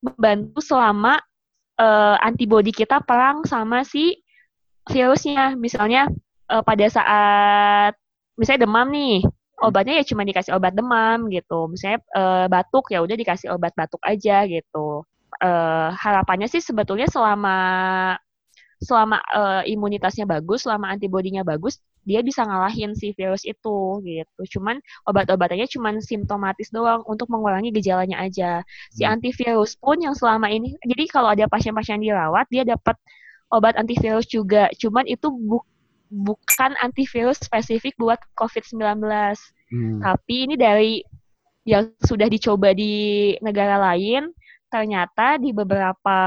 membantu selama eh, antibodi kita perang sama si virusnya. Misalnya eh, pada saat misalnya demam nih, obatnya ya cuma dikasih obat demam gitu. Misalnya eh, batuk ya udah dikasih obat batuk aja gitu. Eh, harapannya sih sebetulnya selama selama uh, imunitasnya bagus, selama antibodinya bagus, dia bisa ngalahin si virus itu gitu. Cuman obat-obatannya cuman simptomatis doang untuk mengurangi gejalanya aja. Si hmm. antivirus pun yang selama ini jadi kalau ada pasien-pasien dirawat dia dapat obat antivirus juga. Cuman itu bu bukan antivirus spesifik buat COVID-19. Hmm. Tapi ini dari yang sudah dicoba di negara lain ternyata di beberapa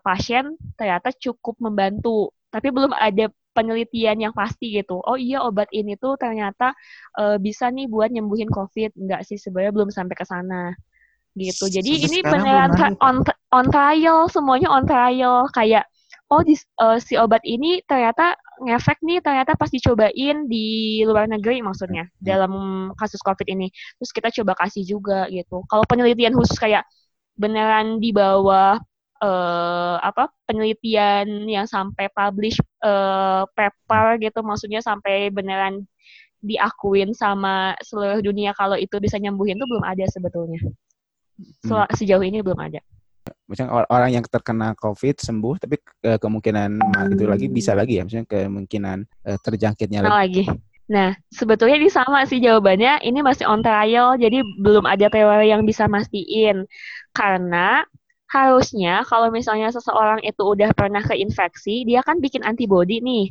pasien ternyata cukup membantu tapi belum ada penelitian yang pasti gitu. Oh iya obat ini tuh ternyata uh, bisa nih buat nyembuhin COVID. Enggak sih sebenarnya belum sampai ke sana gitu. Jadi Sampai ini beneran on on trial semuanya on trial kayak oh di, uh, si obat ini ternyata ngefek nih ternyata pas dicobain di luar negeri maksudnya hmm. dalam kasus COVID ini. Terus kita coba kasih juga gitu. Kalau penelitian khusus kayak beneran di bawah uh, apa penelitian yang sampai publish uh, paper gitu maksudnya sampai beneran diakuin sama seluruh dunia kalau itu bisa nyembuhin tuh belum ada sebetulnya. So, hmm. sejauh ini belum ada. Misalnya orang yang terkena COVID sembuh, tapi ke kemungkinan itu lagi bisa lagi ya, misalnya kemungkinan uh, terjangkitnya lagi. lagi. Nah, sebetulnya ini sama sih jawabannya. Ini masih on trial, jadi belum ada teori yang bisa mastiin. Karena harusnya kalau misalnya seseorang itu udah pernah keinfeksi, dia kan bikin antibody nih.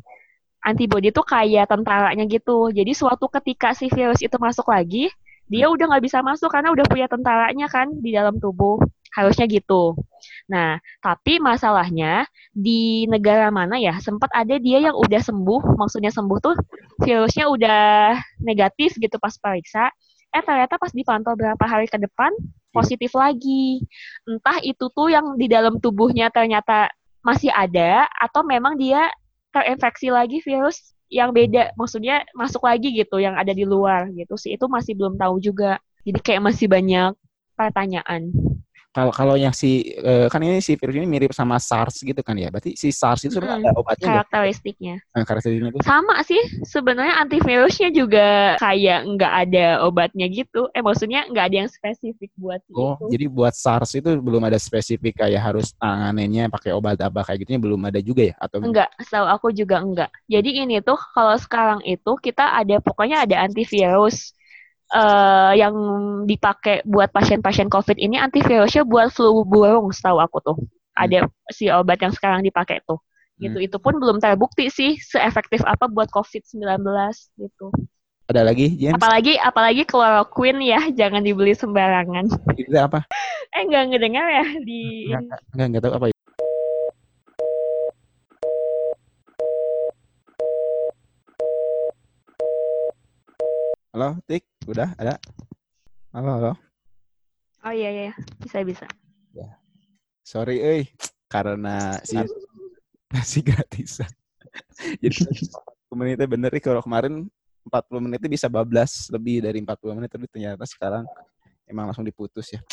Antibody itu kayak tentaranya gitu. Jadi suatu ketika si virus itu masuk lagi, dia udah nggak bisa masuk karena udah punya tentaranya kan di dalam tubuh. Harusnya gitu. Nah, tapi masalahnya di negara mana ya sempat ada dia yang udah sembuh, maksudnya sembuh tuh virusnya udah negatif gitu pas periksa. Eh ternyata pas dipantau berapa hari ke depan positif lagi. Entah itu tuh yang di dalam tubuhnya ternyata masih ada atau memang dia terinfeksi lagi virus yang beda, maksudnya masuk lagi gitu yang ada di luar gitu sih. Itu masih belum tahu juga. Jadi kayak masih banyak pertanyaan kalau kalau yang si uh, kan ini si virus ini mirip sama SARS gitu kan ya. Berarti si SARS itu sebenarnya hmm, ada obatnya. Karakteristiknya. Nah, karakteristiknya itu. Sama sih. Sebenarnya antivirusnya juga kayak nggak ada obatnya gitu. Eh maksudnya nggak ada yang spesifik buat Oh, itu. jadi buat SARS itu belum ada spesifik kayak harus tangannya pakai obat apa kayak gitunya belum ada juga ya atau enggak? Setahu aku juga enggak. Jadi ini tuh kalau sekarang itu kita ada pokoknya ada antivirus uh, yang dipakai buat pasien-pasien COVID ini antivirusnya buat flu burung setahu aku tuh. Ada si obat yang sekarang dipakai tuh. Gitu. Hmm. Itu pun belum terbukti sih seefektif apa buat COVID-19 gitu. Ada lagi, James? Apalagi apalagi chloroquine ya, jangan dibeli sembarangan. Itu apa? (laughs) eh enggak ngedengar ya di Enggak, enggak, enggak tahu apa Halo, Tik. Udah ada? Halo, halo. Oh iya iya, bisa bisa. Ya. Sorry, eh karena si (laughs) masih gratisan. (laughs) Jadi menitnya bener nih kalau kemarin 40 menitnya bisa bablas lebih dari 40 menit tapi ternyata sekarang emang langsung diputus ya.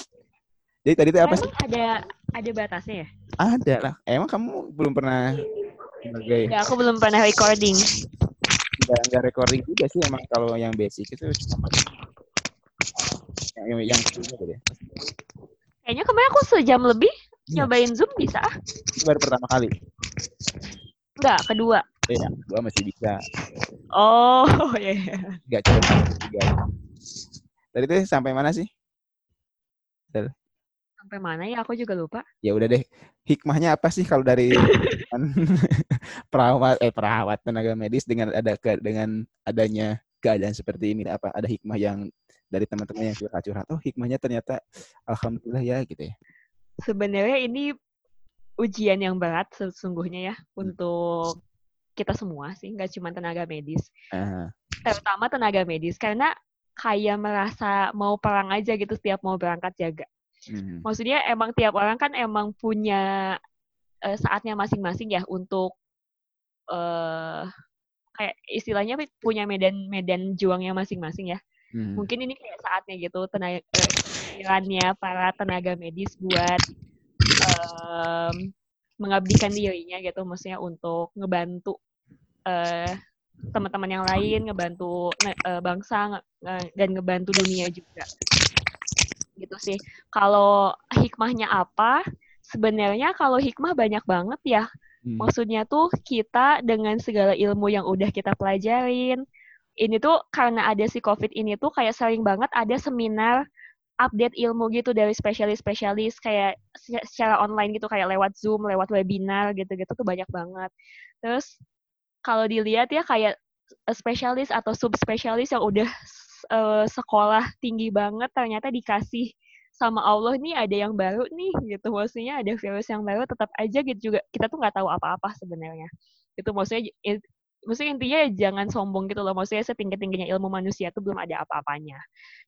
Jadi tadi itu apa sih? Ada ada batasnya ya? Ada lah. Emang kamu belum pernah sebagai Ya, aku belum pernah recording nggak nggak recording juga sih emang kalau yang basic itu cuma yang yang, yang ya. Kayaknya kemarin aku sejam lebih ya. nyobain Zoom bisa. Itu baru pertama kali. Enggak, kedua. Iya, kedua masih bisa. Oh, (laughs) iya. Yeah. Enggak coba tiga. Tadi itu sampai mana sih? Del. Sampai mana ya? Aku juga lupa. Ya udah deh. Hikmahnya apa sih kalau dari (laughs) perawat eh perawat tenaga medis dengan ada ke, dengan adanya keadaan seperti ini apa ada hikmah yang dari teman-teman yang curhat-curhat oh hikmahnya ternyata alhamdulillah ya gitu ya sebenarnya ini ujian yang berat sesungguhnya ya hmm. untuk kita semua sih nggak cuma tenaga medis uh. terutama tenaga medis karena kayak merasa mau perang aja gitu setiap mau berangkat jaga hmm. maksudnya emang tiap orang kan emang punya uh, saatnya masing-masing ya untuk uh, kayak istilahnya punya medan-medan juangnya masing-masing ya. Hmm. Mungkin ini kayak saatnya gitu tenaga uh, para tenaga medis buat um, mengabdikan dirinya gitu, maksudnya untuk ngebantu uh, teman-teman yang lain, ngebantu uh, bangsa uh, dan ngebantu dunia juga. Gitu sih. Kalau hikmahnya apa? sebenarnya kalau hikmah banyak banget ya. Hmm. Maksudnya tuh kita dengan segala ilmu yang udah kita pelajarin, ini tuh karena ada si COVID ini tuh kayak sering banget ada seminar update ilmu gitu dari spesialis-spesialis kayak secara online gitu kayak lewat Zoom, lewat webinar gitu-gitu tuh banyak banget. Terus kalau dilihat ya kayak spesialis atau subspesialis yang udah uh, sekolah tinggi banget ternyata dikasih sama Allah nih ada yang baru nih gitu. Maksudnya ada virus yang baru tetap aja gitu juga kita tuh nggak tahu apa-apa sebenarnya. Itu maksudnya it, maksudnya intinya jangan sombong gitu loh maksudnya setinggi tingginya ilmu manusia tuh belum ada apa-apanya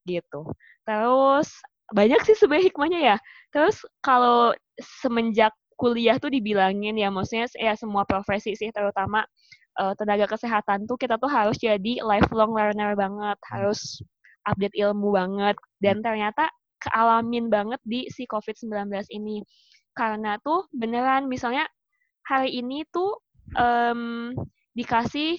gitu. Terus banyak sih sebenarnya hikmahnya ya. Terus kalau semenjak kuliah tuh dibilangin ya maksudnya ya semua profesi sih terutama uh, tenaga kesehatan tuh kita tuh harus jadi lifelong learner banget harus update ilmu banget dan ternyata kealamin banget di si COVID-19 ini. Karena tuh beneran misalnya hari ini tuh um, dikasih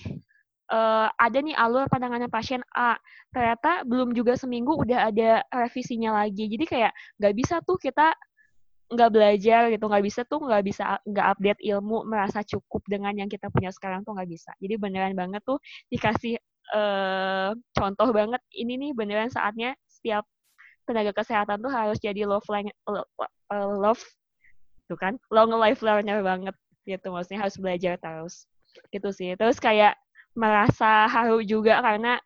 uh, ada nih alur pandangannya pasien A. Ternyata belum juga seminggu udah ada revisinya lagi. Jadi kayak nggak bisa tuh kita nggak belajar gitu nggak bisa tuh nggak bisa nggak update ilmu merasa cukup dengan yang kita punya sekarang tuh nggak bisa. Jadi beneran banget tuh dikasih uh, contoh banget ini nih beneran saatnya setiap tenaga kesehatan tuh harus jadi love line, uh, love tuh kan long life learner banget gitu maksudnya harus belajar terus. Gitu sih. Terus kayak merasa haru juga karena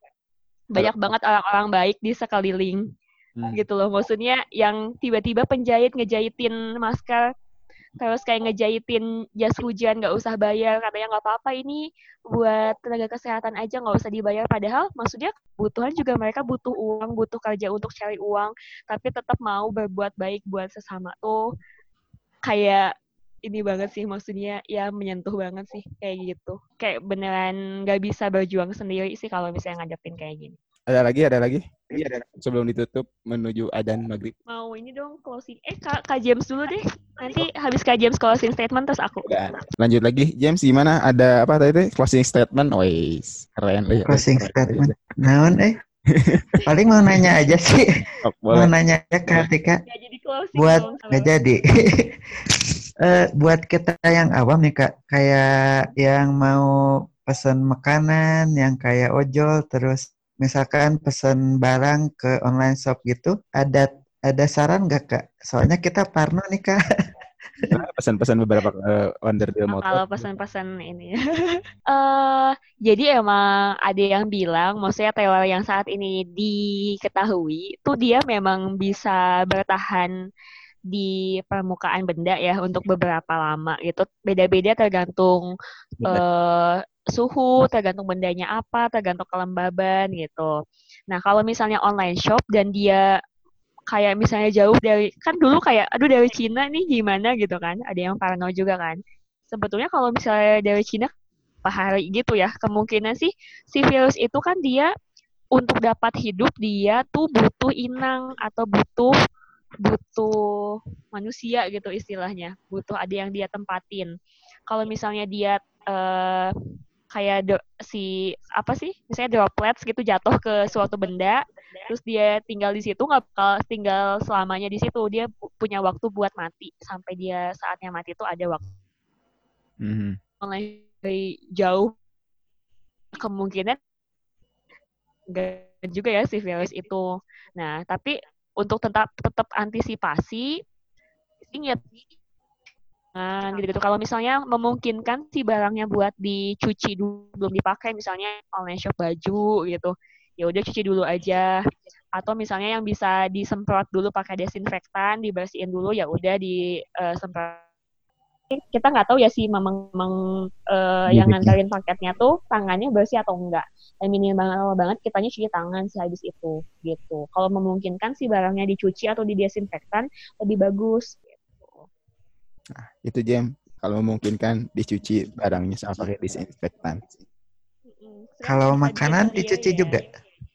banyak banget orang-orang baik di sekeliling hmm. gitu loh. Maksudnya yang tiba-tiba penjahit ngejahitin masker terus kayak ngejahitin jas hujan nggak usah bayar katanya nggak apa-apa ini buat tenaga kesehatan aja nggak usah dibayar. Padahal maksudnya kebutuhan juga mereka butuh uang butuh kerja untuk cari uang tapi tetap mau berbuat baik buat sesama tuh. Kayak ini banget sih maksudnya ya menyentuh banget sih kayak gitu. Kayak beneran nggak bisa berjuang sendiri sih kalau misalnya ngadepin kayak gini ada lagi, ada lagi. Iya, ada. Sebelum ditutup menuju adan maghrib. Mau ini dong closing. Eh, Kak, Kak James dulu deh. Nanti habis Kak James closing statement terus aku. Udah. Lanjut lagi. James gimana? Ada apa tadi? Closing statement. Wais, keren. Eh, closing keren. statement. Naon eh? (laughs) Paling mau nanya aja sih. Oh, mau nanya aja ke Artika. Gak jadi closing buat nggak jadi. uh, (laughs) buat kita yang awam nih kak, kayak yang mau pesan makanan, yang kayak ojol, terus misalkan pesan barang ke online shop gitu, ada ada saran nggak kak? Soalnya kita parno nih kak. pesan-pesan beberapa uh, under deal motor. Kalau pesan-pesan ini, uh, (laughs) jadi emang ada yang bilang, maksudnya teori yang saat ini diketahui, tuh dia memang bisa bertahan di permukaan benda ya untuk beberapa lama gitu. Beda-beda tergantung uh, suhu, tergantung bendanya apa, tergantung kelembaban gitu. Nah, kalau misalnya online shop dan dia kayak misalnya jauh dari kan dulu kayak aduh dari Cina nih gimana gitu kan. Ada yang parno juga kan. Sebetulnya kalau misalnya dari Cina apa hari gitu ya, kemungkinan sih si virus itu kan dia untuk dapat hidup dia tuh butuh inang atau butuh butuh manusia gitu istilahnya, butuh ada yang dia tempatin. Kalau misalnya dia uh, kayak do, si apa sih misalnya droplets gitu jatuh ke suatu benda terus dia tinggal di situ nggak bakal tinggal selamanya di situ. Dia punya waktu buat mati. Sampai dia saatnya mati itu ada waktu. Mm-hmm. mulai dari jauh kemungkinan enggak juga ya si virus itu. Nah tapi untuk tetap tetap antisipasi ingat gitu-gitu. Kalau misalnya memungkinkan si barangnya buat dicuci dulu, belum dipakai, misalnya online shop baju gitu, ya udah cuci dulu aja. Atau misalnya yang bisa disemprot dulu pakai desinfektan, dibersihin dulu, ya udah disemprot. Kita nggak tahu ya sih memang, memang uh, yang nganterin paketnya tuh tangannya bersih atau enggak. Dan minimal banget kitanya cuci tangan sehabis itu gitu. Kalau memungkinkan si barangnya dicuci atau didesinfektan lebih bagus Nah, itu jam kalau memungkinkan dicuci barangnya sama pakai disinfektan. Kalau makanan dicuci ya, juga.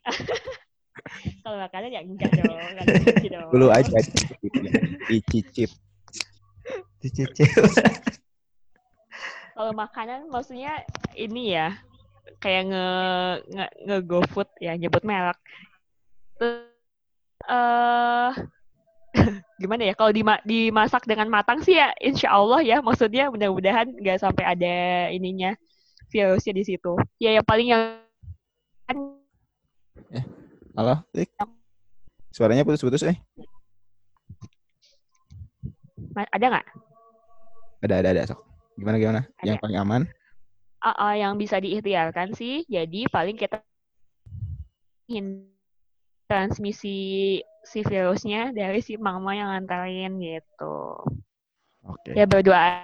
(laughs) kalau makanan ya enggak dong, enggak dicuci (laughs) dong. Dulu aja dicicip. Dicicip. (laughs) kalau makanan maksudnya ini ya kayak nge nge, nge go food ya nyebut merek. Eh uh, (laughs) gimana ya kalau dima dimasak dengan matang sih ya insya Allah ya maksudnya mudah-mudahan nggak sampai ada ininya virusnya di situ ya yang paling yang Halo, Tik. Suaranya putus-putus eh. Ma- ada nggak Ada ada ada sok. Gimana gimana? Ada. Yang paling aman? Ah, ah, yang bisa diikhtiarkan sih jadi paling kita transmisi si virusnya dari si mama yang nganterin gitu Oke. ya berdoa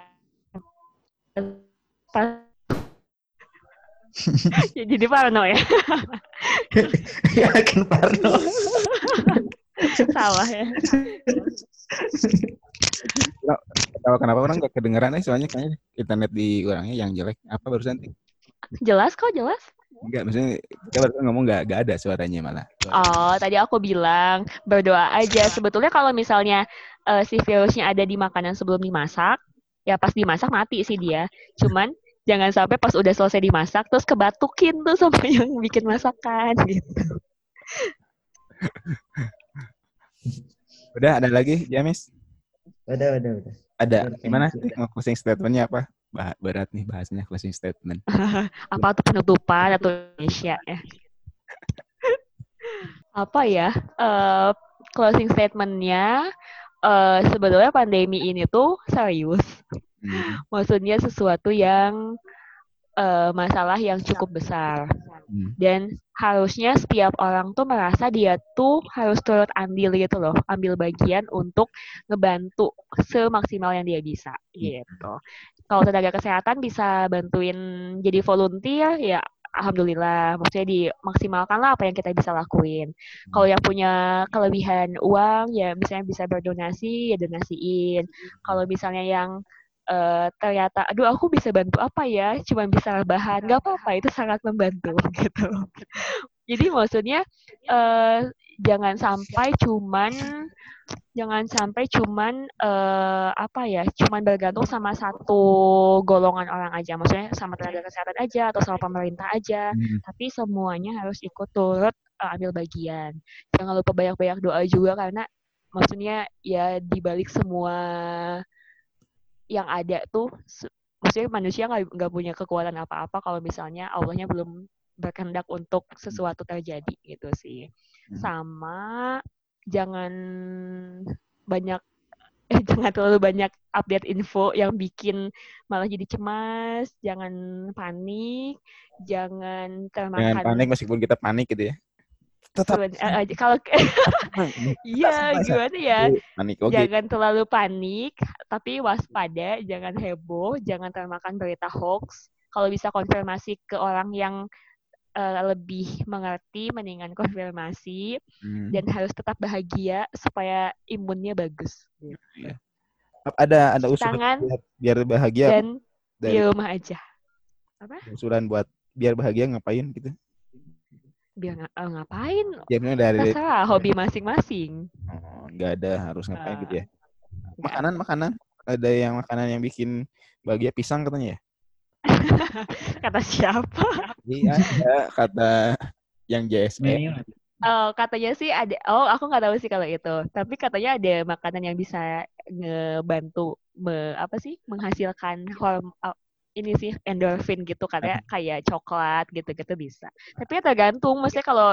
ya, (laughs) jadi parno ya ya kan Parno. salah ya Tahu kenapa orang nggak kedengeran eh soalnya kayaknya internet di orangnya yang jelek. Apa barusan Tik? jelas kok jelas Enggak, maksudnya kita barusan ngomong nggak nggak ada suaranya malah. Oh, tadi aku bilang berdoa aja. Sebetulnya kalau misalnya eh, si virusnya ada di makanan sebelum dimasak, ya pas dimasak mati sih dia. Cuman jangan sampai pas udah selesai dimasak terus kebatukin tuh sama (laughs) yang bikin masakan gitu. Udah ada lagi, James? Udah, udah, udah. Ada. Gimana? Mau closing statementnya apa? Bah berat nih bahasnya closing statement. (laughs) Apa tuh penutupan atau Indonesia ya? (laughs) Apa ya? Eh, closing statementnya eh, sebetulnya pandemi ini tuh serius. Hmm. Maksudnya sesuatu yang eh, masalah yang cukup besar. Hmm. dan harusnya setiap orang tuh merasa dia tuh harus turut andil gitu loh, ambil bagian untuk ngebantu semaksimal yang dia bisa gitu. Kalau tenaga kesehatan bisa bantuin jadi volunteer ya alhamdulillah, maksudnya dimaksimalkan lah apa yang kita bisa lakuin. Kalau yang punya kelebihan uang ya misalnya bisa berdonasi ya donasiin. Kalau misalnya yang eh, ternyata aduh aku bisa bantu apa ya? Cuma bisa rebahan. Nggak apa-apa itu sangat membantu (laughs) gitu. Jadi maksudnya eh, jangan sampai cuman jangan sampai cuman eh, apa ya cuman bergantung sama satu golongan orang aja. Maksudnya sama tenaga kesehatan aja atau sama pemerintah aja. Hmm. tapi semuanya harus ikut turut eh, ambil bagian. Jangan lupa banyak-banyak doa juga karena maksudnya ya dibalik semua yang ada tuh maksudnya manusia nggak nggak punya kekuatan apa-apa kalau misalnya Allahnya belum berkehendak untuk sesuatu terjadi gitu sih Hmm. sama jangan banyak (laughs) eh, jangan terlalu banyak update info yang bikin malah jadi cemas jangan panik jangan termakan Jangan panik meskipun kita panik gitu ya. Tetap. Kalau (laughs) iya gimana ya? Panik oke. jangan terlalu panik tapi waspada jangan heboh jangan termakan berita hoax. Kalau bisa konfirmasi ke orang yang eh, lebih mengerti mendingan konfirmasi Hmm. dan harus tetap bahagia supaya imunnya bagus. Ada ada usulan biar, biar bahagia. dan di dari rumah aja. Usulan buat biar bahagia ngapain gitu. Biar nga- eh, ngapain Ya misalnya dari terserah hobi masing-masing oh, nggak ada harus ngapain Ah. gitu ya. Makanan makanan ada yang makanan yang bikin bahagia pisang katanya ya. (laughs) kata siapa Iya kata yang JSE. Oh, katanya sih ada. Oh, aku nggak tahu sih kalau itu. Tapi katanya ada makanan yang bisa ngebantu me, apa sih menghasilkan horm oh, ini sih endorfin gitu katanya kayak coklat gitu-gitu bisa. Tapi ya tergantung. Maksudnya kalau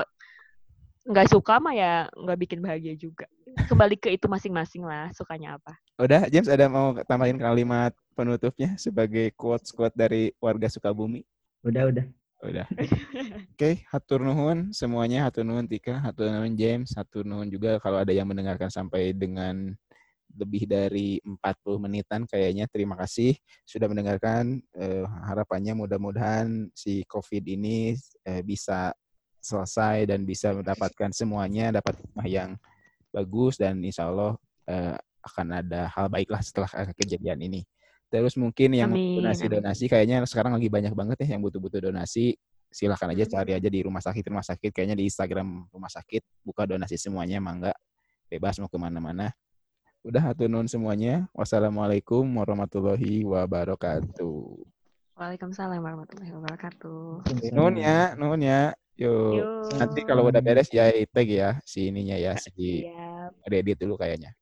nggak suka mah ya nggak bikin bahagia juga. Kembali ke itu masing-masing lah sukanya apa. Udah James ada mau tambahin kalimat penutupnya sebagai quotes quote dari warga Sukabumi. Udah, udah. Udah. (laughs) Oke, hatur nuhun semuanya, hatur nuhun Tika, hatur nuhun James, hatur nuhun juga kalau ada yang mendengarkan sampai dengan lebih dari 40 menitan kayaknya. Terima kasih sudah mendengarkan. Eh, harapannya mudah-mudahan si COVID ini eh, bisa selesai dan bisa mendapatkan semuanya dapat rumah yang bagus dan insya Allah eh, akan ada hal baiklah setelah kejadian ini. Terus mungkin yang donasi-donasi kayaknya sekarang lagi banyak banget ya yang butuh-butuh donasi. Silahkan aja cari aja di rumah sakit rumah sakit kayaknya di Instagram rumah sakit buka donasi semuanya mangga bebas mau ke mana-mana. Udah hatur nuhun semuanya. Wassalamualaikum warahmatullahi wabarakatuh. Waalaikumsalam warahmatullahi wabarakatuh. Nuhun ya, nuhun ya. Yuk. Yuk. Nanti kalau udah beres ya tag ya si ininya ya si Siap. edit dulu kayaknya.